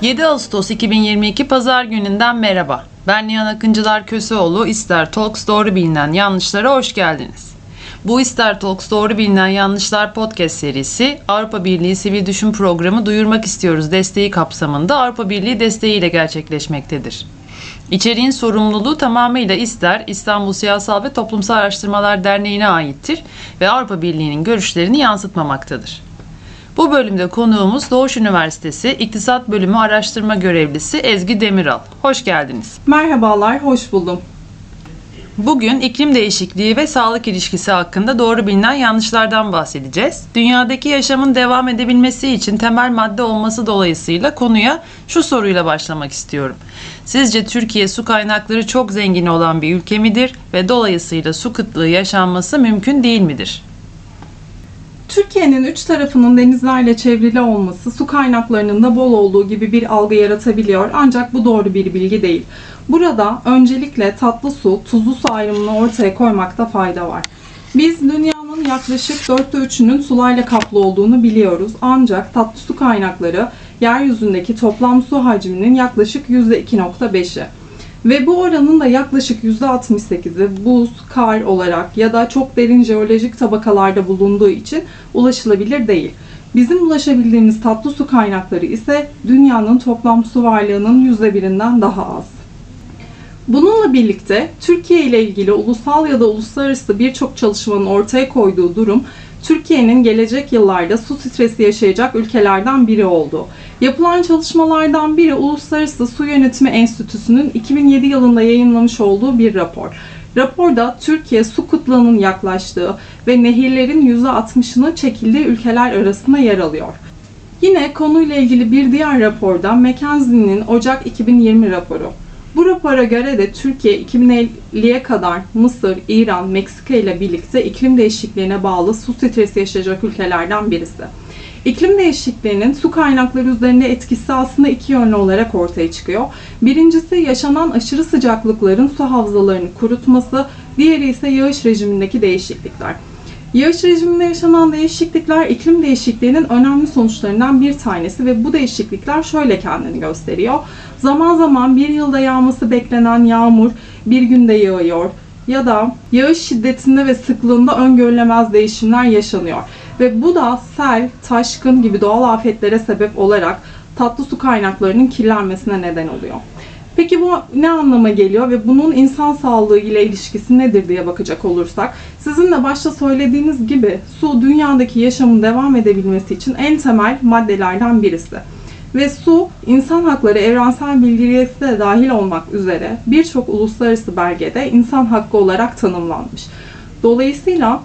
7 Ağustos 2022 Pazar gününden merhaba. Ben Nihan Akıncılar Köseoğlu. İster Talks doğru bilinen yanlışlara hoş geldiniz. Bu İster Talks doğru bilinen yanlışlar podcast serisi Avrupa Birliği Sivil Düşün Programı Duyurmak istiyoruz desteği kapsamında Avrupa Birliği desteğiyle gerçekleşmektedir. İçeriğin sorumluluğu tamamıyla İster İstanbul Siyasal ve Toplumsal Araştırmalar Derneği'ne aittir ve Avrupa Birliği'nin görüşlerini yansıtmamaktadır. Bu bölümde konuğumuz Doğuş Üniversitesi İktisat Bölümü Araştırma Görevlisi Ezgi Demiral. Hoş geldiniz. Merhabalar, hoş buldum. Bugün iklim değişikliği ve sağlık ilişkisi hakkında doğru bilinen yanlışlardan bahsedeceğiz. Dünyadaki yaşamın devam edebilmesi için temel madde olması dolayısıyla konuya şu soruyla başlamak istiyorum. Sizce Türkiye su kaynakları çok zengin olan bir ülke midir ve dolayısıyla su kıtlığı yaşanması mümkün değil midir? Türkiye'nin üç tarafının denizlerle çevrili olması su kaynaklarının da bol olduğu gibi bir algı yaratabiliyor ancak bu doğru bir bilgi değil. Burada öncelikle tatlı su, tuzlu su ayrımını ortaya koymakta fayda var. Biz dünyanın yaklaşık dörtte üçünün sularla kaplı olduğunu biliyoruz ancak tatlı su kaynakları yeryüzündeki toplam su hacminin yaklaşık %2.5'i. Ve bu oranın da yaklaşık %68'i buz, kar olarak ya da çok derin jeolojik tabakalarda bulunduğu için ulaşılabilir değil. Bizim ulaşabildiğimiz tatlı su kaynakları ise dünyanın toplam su varlığının %1'inden daha az. Bununla birlikte Türkiye ile ilgili ulusal ya da uluslararası birçok çalışmanın ortaya koyduğu durum Türkiye'nin gelecek yıllarda su stresi yaşayacak ülkelerden biri oldu. Yapılan çalışmalardan biri Uluslararası Su Yönetimi Enstitüsü'nün 2007 yılında yayınlamış olduğu bir rapor. Raporda Türkiye su kıtlığının yaklaştığı ve nehirlerin %60'ının çekildiği ülkeler arasında yer alıyor. Yine konuyla ilgili bir diğer raporda McKinsey'nin Ocak 2020 raporu. Bu rapora göre de Türkiye 2050'ye kadar Mısır, İran, Meksika ile birlikte iklim değişikliğine bağlı su stresi yaşayacak ülkelerden birisi. İklim değişikliğinin su kaynakları üzerinde etkisi aslında iki yönlü olarak ortaya çıkıyor. Birincisi yaşanan aşırı sıcaklıkların su havzalarını kurutması, diğeri ise yağış rejimindeki değişiklikler. Yağış rejiminde yaşanan değişiklikler iklim değişikliğinin önemli sonuçlarından bir tanesi ve bu değişiklikler şöyle kendini gösteriyor. Zaman zaman bir yılda yağması beklenen yağmur bir günde yağıyor ya da yağış şiddetinde ve sıklığında öngörülemez değişimler yaşanıyor. Ve bu da sel, taşkın gibi doğal afetlere sebep olarak tatlı su kaynaklarının kirlenmesine neden oluyor. Peki bu ne anlama geliyor ve bunun insan sağlığı ile ilişkisi nedir diye bakacak olursak, sizin de başta söylediğiniz gibi su dünyadaki yaşamın devam edebilmesi için en temel maddelerden birisi. Ve su, insan hakları evrensel bildirgesi de dahil olmak üzere birçok uluslararası belgede insan hakkı olarak tanımlanmış. Dolayısıyla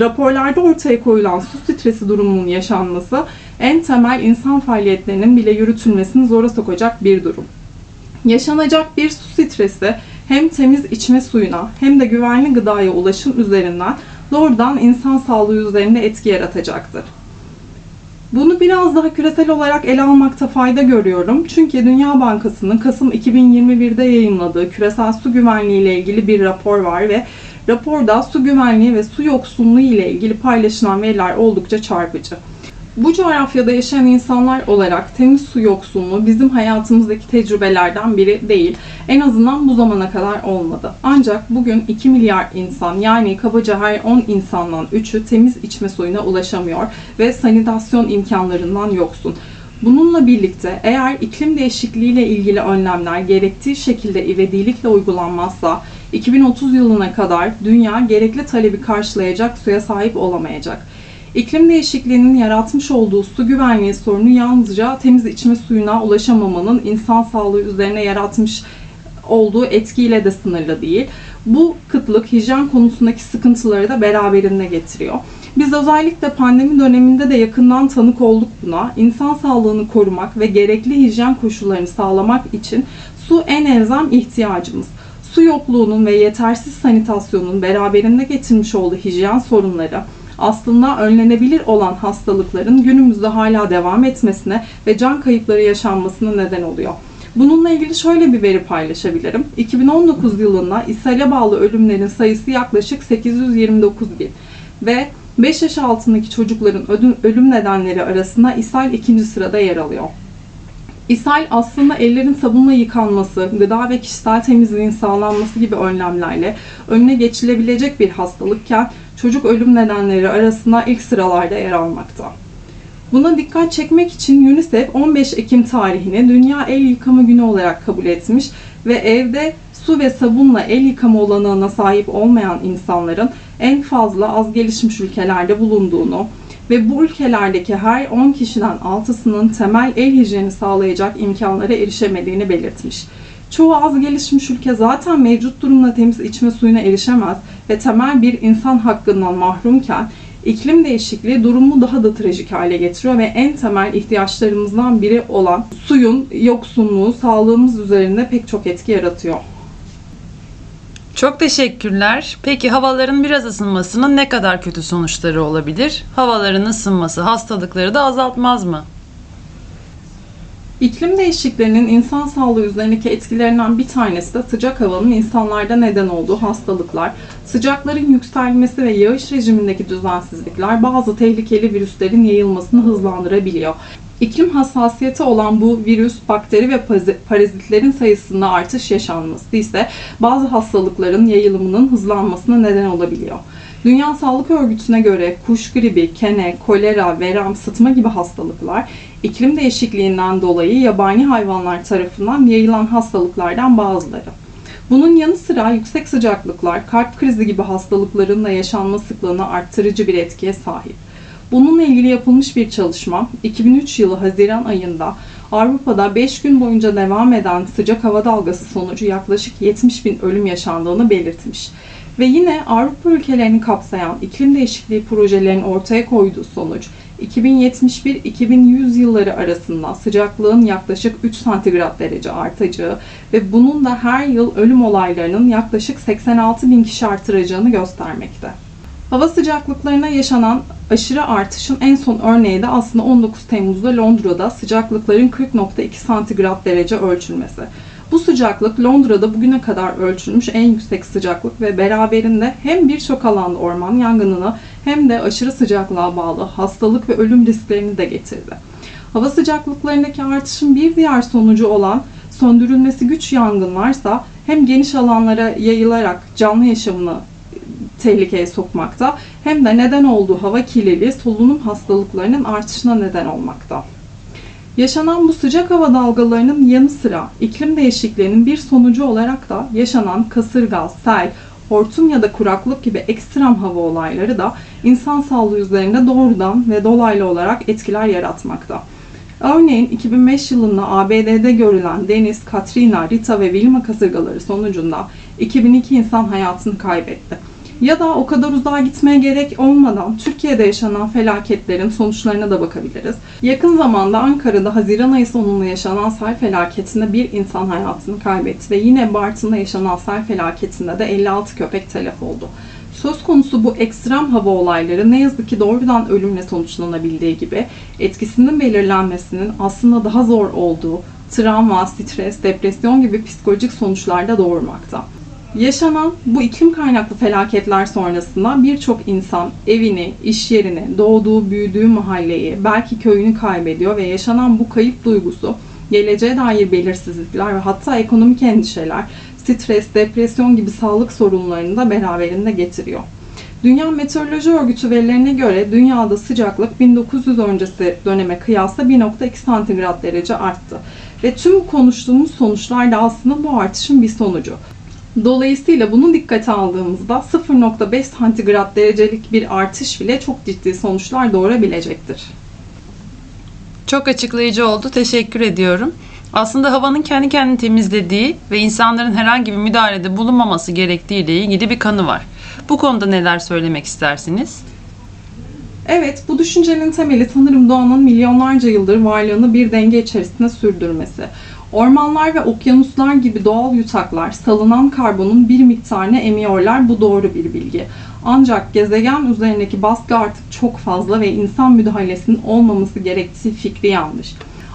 raporlarda ortaya koyulan su stresi durumunun yaşanması en temel insan faaliyetlerinin bile yürütülmesini zora sokacak bir durum. Yaşanacak bir su stresi hem temiz içme suyuna hem de güvenli gıdaya ulaşım üzerinden doğrudan insan sağlığı üzerinde etki yaratacaktır. Bunu biraz daha küresel olarak ele almakta fayda görüyorum. Çünkü Dünya Bankası'nın Kasım 2021'de yayınladığı küresel su güvenliği ile ilgili bir rapor var ve raporda su güvenliği ve su yoksunluğu ile ilgili paylaşılan veriler oldukça çarpıcı. Bu coğrafyada yaşayan insanlar olarak temiz su yoksunluğu bizim hayatımızdaki tecrübelerden biri değil. En azından bu zamana kadar olmadı. Ancak bugün 2 milyar insan yani kabaca her 10 insandan 3'ü temiz içme suyuna ulaşamıyor ve sanitasyon imkanlarından yoksun. Bununla birlikte eğer iklim değişikliği ile ilgili önlemler gerektiği şekilde ivedilikle uygulanmazsa 2030 yılına kadar dünya gerekli talebi karşılayacak suya sahip olamayacak. İklim değişikliğinin yaratmış olduğu su güvenliği sorunu yalnızca temiz içme suyuna ulaşamamanın insan sağlığı üzerine yaratmış olduğu etkiyle de sınırlı değil. Bu kıtlık hijyen konusundaki sıkıntıları da beraberinde getiriyor. Biz özellikle pandemi döneminde de yakından tanık olduk buna. İnsan sağlığını korumak ve gerekli hijyen koşullarını sağlamak için su en elzem ihtiyacımız. Su yokluğunun ve yetersiz sanitasyonun beraberinde getirmiş olduğu hijyen sorunları, aslında önlenebilir olan hastalıkların günümüzde hala devam etmesine ve can kayıpları yaşanmasına neden oluyor. Bununla ilgili şöyle bir veri paylaşabilirim. 2019 yılında ishale bağlı ölümlerin sayısı yaklaşık 829 bin ve 5 yaş altındaki çocukların ölüm nedenleri arasında ishal ikinci sırada yer alıyor. İshal aslında ellerin sabunla yıkanması, gıda ve kişisel temizliğin sağlanması gibi önlemlerle önüne geçilebilecek bir hastalıkken çocuk ölüm nedenleri arasında ilk sıralarda yer almakta. Buna dikkat çekmek için UNICEF 15 Ekim tarihini Dünya El Yıkama Günü olarak kabul etmiş ve evde su ve sabunla el yıkama olanağına sahip olmayan insanların en fazla az gelişmiş ülkelerde bulunduğunu ve bu ülkelerdeki her 10 kişiden 6'sının temel el hijyeni sağlayacak imkanlara erişemediğini belirtmiş. Çoğu az gelişmiş ülke zaten mevcut durumda temiz içme suyuna erişemez ve temel bir insan hakkından mahrumken iklim değişikliği durumu daha da trajik hale getiriyor ve en temel ihtiyaçlarımızdan biri olan suyun yoksunluğu sağlığımız üzerinde pek çok etki yaratıyor. Çok teşekkürler. Peki havaların biraz ısınmasının ne kadar kötü sonuçları olabilir? Havaların ısınması hastalıkları da azaltmaz mı? İklim değişikliğinin insan sağlığı üzerindeki etkilerinden bir tanesi de sıcak havanın insanlarda neden olduğu hastalıklar. Sıcakların yükselmesi ve yağış rejimindeki düzensizlikler bazı tehlikeli virüslerin yayılmasını hızlandırabiliyor. İklim hassasiyeti olan bu virüs, bakteri ve parazitlerin sayısında artış yaşanması ise bazı hastalıkların yayılımının hızlanmasına neden olabiliyor. Dünya Sağlık Örgütü'ne göre kuş gribi, kene, kolera, verem, sıtma gibi hastalıklar iklim değişikliğinden dolayı yabani hayvanlar tarafından yayılan hastalıklardan bazıları. Bunun yanı sıra yüksek sıcaklıklar, kalp krizi gibi hastalıkların da yaşanma sıklığını arttırıcı bir etkiye sahip. Bununla ilgili yapılmış bir çalışma 2003 yılı Haziran ayında Avrupa'da 5 gün boyunca devam eden sıcak hava dalgası sonucu yaklaşık 70 bin ölüm yaşandığını belirtmiş. Ve yine Avrupa ülkelerini kapsayan iklim değişikliği projelerinin ortaya koyduğu sonuç 2071-2100 yılları arasında sıcaklığın yaklaşık 3 santigrat derece artacağı ve bunun da her yıl ölüm olaylarının yaklaşık 86 bin kişi artıracağını göstermekte. Hava sıcaklıklarına yaşanan aşırı artışın en son örneği de aslında 19 Temmuz'da Londra'da sıcaklıkların 40.2 santigrat derece ölçülmesi. Bu sıcaklık Londra'da bugüne kadar ölçülmüş en yüksek sıcaklık ve beraberinde hem birçok alanda orman yangınını hem de aşırı sıcaklığa bağlı hastalık ve ölüm risklerini de getirdi. Hava sıcaklıklarındaki artışın bir diğer sonucu olan söndürülmesi güç yangınlarsa hem geniş alanlara yayılarak canlı yaşamını tehlikeye sokmakta hem de neden olduğu hava kirliliği solunum hastalıklarının artışına neden olmakta. Yaşanan bu sıcak hava dalgalarının yanı sıra iklim değişikliğinin bir sonucu olarak da yaşanan kasırga, sel, hortum ya da kuraklık gibi ekstrem hava olayları da insan sağlığı üzerinde doğrudan ve dolaylı olarak etkiler yaratmakta. Örneğin 2005 yılında ABD'de görülen Deniz, Katrina, Rita ve Wilma kasırgaları sonucunda 2002 insan hayatını kaybetti. Ya da o kadar uzağa gitmeye gerek olmadan Türkiye'de yaşanan felaketlerin sonuçlarına da bakabiliriz. Yakın zamanda Ankara'da Haziran ayı sonunda yaşanan sel felaketinde bir insan hayatını kaybetti ve yine Bartın'da yaşanan sel felaketinde de 56 köpek telef oldu. Söz konusu bu ekstrem hava olayları ne yazık ki doğrudan ölümle sonuçlanabildiği gibi etkisinin belirlenmesinin aslında daha zor olduğu travma, stres, depresyon gibi psikolojik sonuçlar da doğurmakta. Yaşanan bu iklim kaynaklı felaketler sonrasında birçok insan evini, iş yerini, doğduğu, büyüdüğü mahalleyi, belki köyünü kaybediyor ve yaşanan bu kayıp duygusu geleceğe dair belirsizlikler ve hatta ekonomik endişeler, stres, depresyon gibi sağlık sorunlarını da beraberinde getiriyor. Dünya Meteoroloji Örgütü verilerine göre dünyada sıcaklık 1900 öncesi döneme kıyasla 1.2 santigrat derece arttı. Ve tüm konuştuğumuz sonuçlar da aslında bu artışın bir sonucu. Dolayısıyla bunu dikkate aldığımızda 0.5 santigrat derecelik bir artış bile çok ciddi sonuçlar doğurabilecektir. Çok açıklayıcı oldu. Teşekkür ediyorum. Aslında havanın kendi kendini temizlediği ve insanların herhangi bir müdahalede bulunmaması gerektiği ile ilgili bir kanı var. Bu konuda neler söylemek istersiniz? Evet, bu düşüncenin temeli sanırım doğanın milyonlarca yıldır varlığını bir denge içerisinde sürdürmesi. Ormanlar ve okyanuslar gibi doğal yutaklar salınan karbonun bir miktarını emiyorlar. Bu doğru bir bilgi. Ancak gezegen üzerindeki baskı artık çok fazla ve insan müdahalesinin olmaması gerektiği fikri yanlış.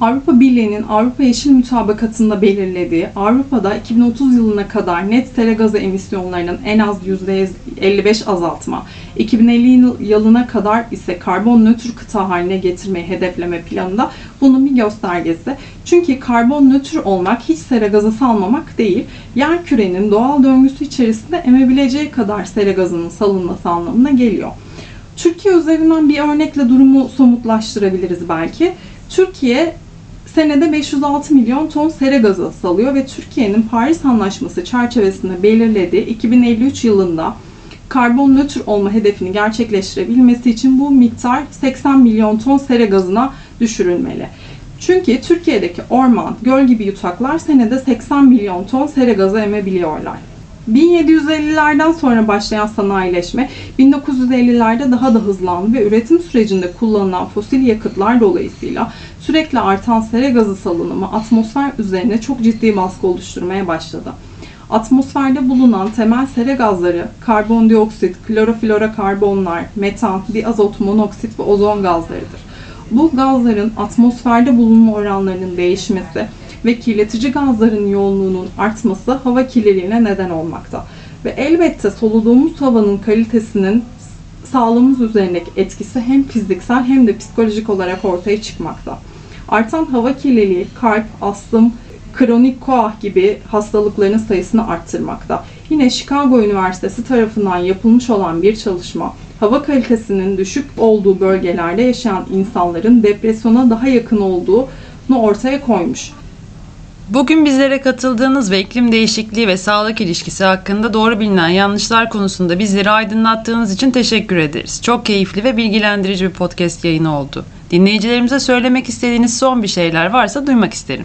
Avrupa Birliği'nin Avrupa Yeşil Mutabakatı'nda belirlediği Avrupa'da 2030 yılına kadar net sera gazı emisyonlarının en az %55 azaltma, 2050 yılına kadar ise karbon nötr kıta haline getirmeyi hedefleme planında bunun bir göstergesi. Çünkü karbon nötr olmak hiç sera gazı salmamak değil, yer kürenin doğal döngüsü içerisinde emebileceği kadar sera gazının salınması anlamına geliyor. Türkiye üzerinden bir örnekle durumu somutlaştırabiliriz belki. Türkiye senede 506 milyon ton sera gazı salıyor ve Türkiye'nin Paris Anlaşması çerçevesinde belirlediği 2053 yılında karbon nötr olma hedefini gerçekleştirebilmesi için bu miktar 80 milyon ton sera gazına düşürülmeli. Çünkü Türkiye'deki orman, göl gibi yutaklar senede 80 milyon ton sera gazı emebiliyorlar. 1750'lerden sonra başlayan sanayileşme 1950'lerde daha da hızlandı ve üretim sürecinde kullanılan fosil yakıtlar dolayısıyla sürekli artan sera gazı salınımı atmosfer üzerine çok ciddi baskı oluşturmaya başladı. Atmosferde bulunan temel sera gazları karbondioksit, kloroflorokarbonlar, metan, diazot monoksit ve ozon gazlarıdır. Bu gazların atmosferde bulunma oranlarının değişmesi ve kirletici gazların yoğunluğunun artması hava kirliliğine neden olmakta. Ve elbette soluduğumuz havanın kalitesinin sağlığımız üzerindeki etkisi hem fiziksel hem de psikolojik olarak ortaya çıkmakta. Artan hava kirliliği kalp, astım, kronik koah gibi hastalıkların sayısını arttırmakta. Yine Chicago Üniversitesi tarafından yapılmış olan bir çalışma, hava kalitesinin düşük olduğu bölgelerde yaşayan insanların depresyona daha yakın olduğunu ortaya koymuş. Bugün bizlere katıldığınız ve iklim değişikliği ve sağlık ilişkisi hakkında doğru bilinen yanlışlar konusunda bizleri aydınlattığınız için teşekkür ederiz. Çok keyifli ve bilgilendirici bir podcast yayını oldu. Dinleyicilerimize söylemek istediğiniz son bir şeyler varsa duymak isterim.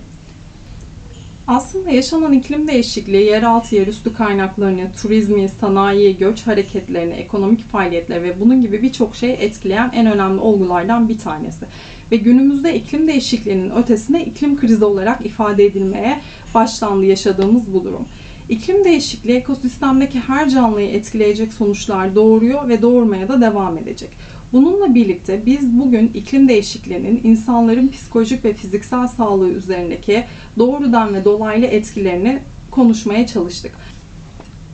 Aslında yaşanan iklim değişikliği, yeraltı, yerüstü kaynaklarını, turizmi, sanayi, göç hareketlerini, ekonomik faaliyetleri ve bunun gibi birçok şeyi etkileyen en önemli olgulardan bir tanesi. Ve günümüzde iklim değişikliğinin ötesine iklim krizi olarak ifade edilmeye başlandı yaşadığımız bu durum. İklim değişikliği ekosistemdeki her canlıyı etkileyecek sonuçlar doğuruyor ve doğurmaya da devam edecek. Bununla birlikte biz bugün iklim değişikliğinin insanların psikolojik ve fiziksel sağlığı üzerindeki doğrudan ve dolaylı etkilerini konuşmaya çalıştık.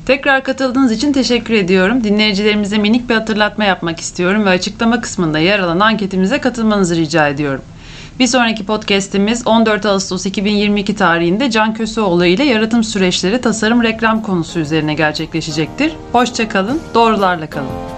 Tekrar katıldığınız için teşekkür ediyorum. Dinleyicilerimize minik bir hatırlatma yapmak istiyorum ve açıklama kısmında yer alan anketimize katılmanızı rica ediyorum. Bir sonraki podcast'imiz 14 Ağustos 2022 tarihinde Can Köseoğlu ile yaratım süreçleri tasarım reklam konusu üzerine gerçekleşecektir. Hoşçakalın, doğrularla kalın.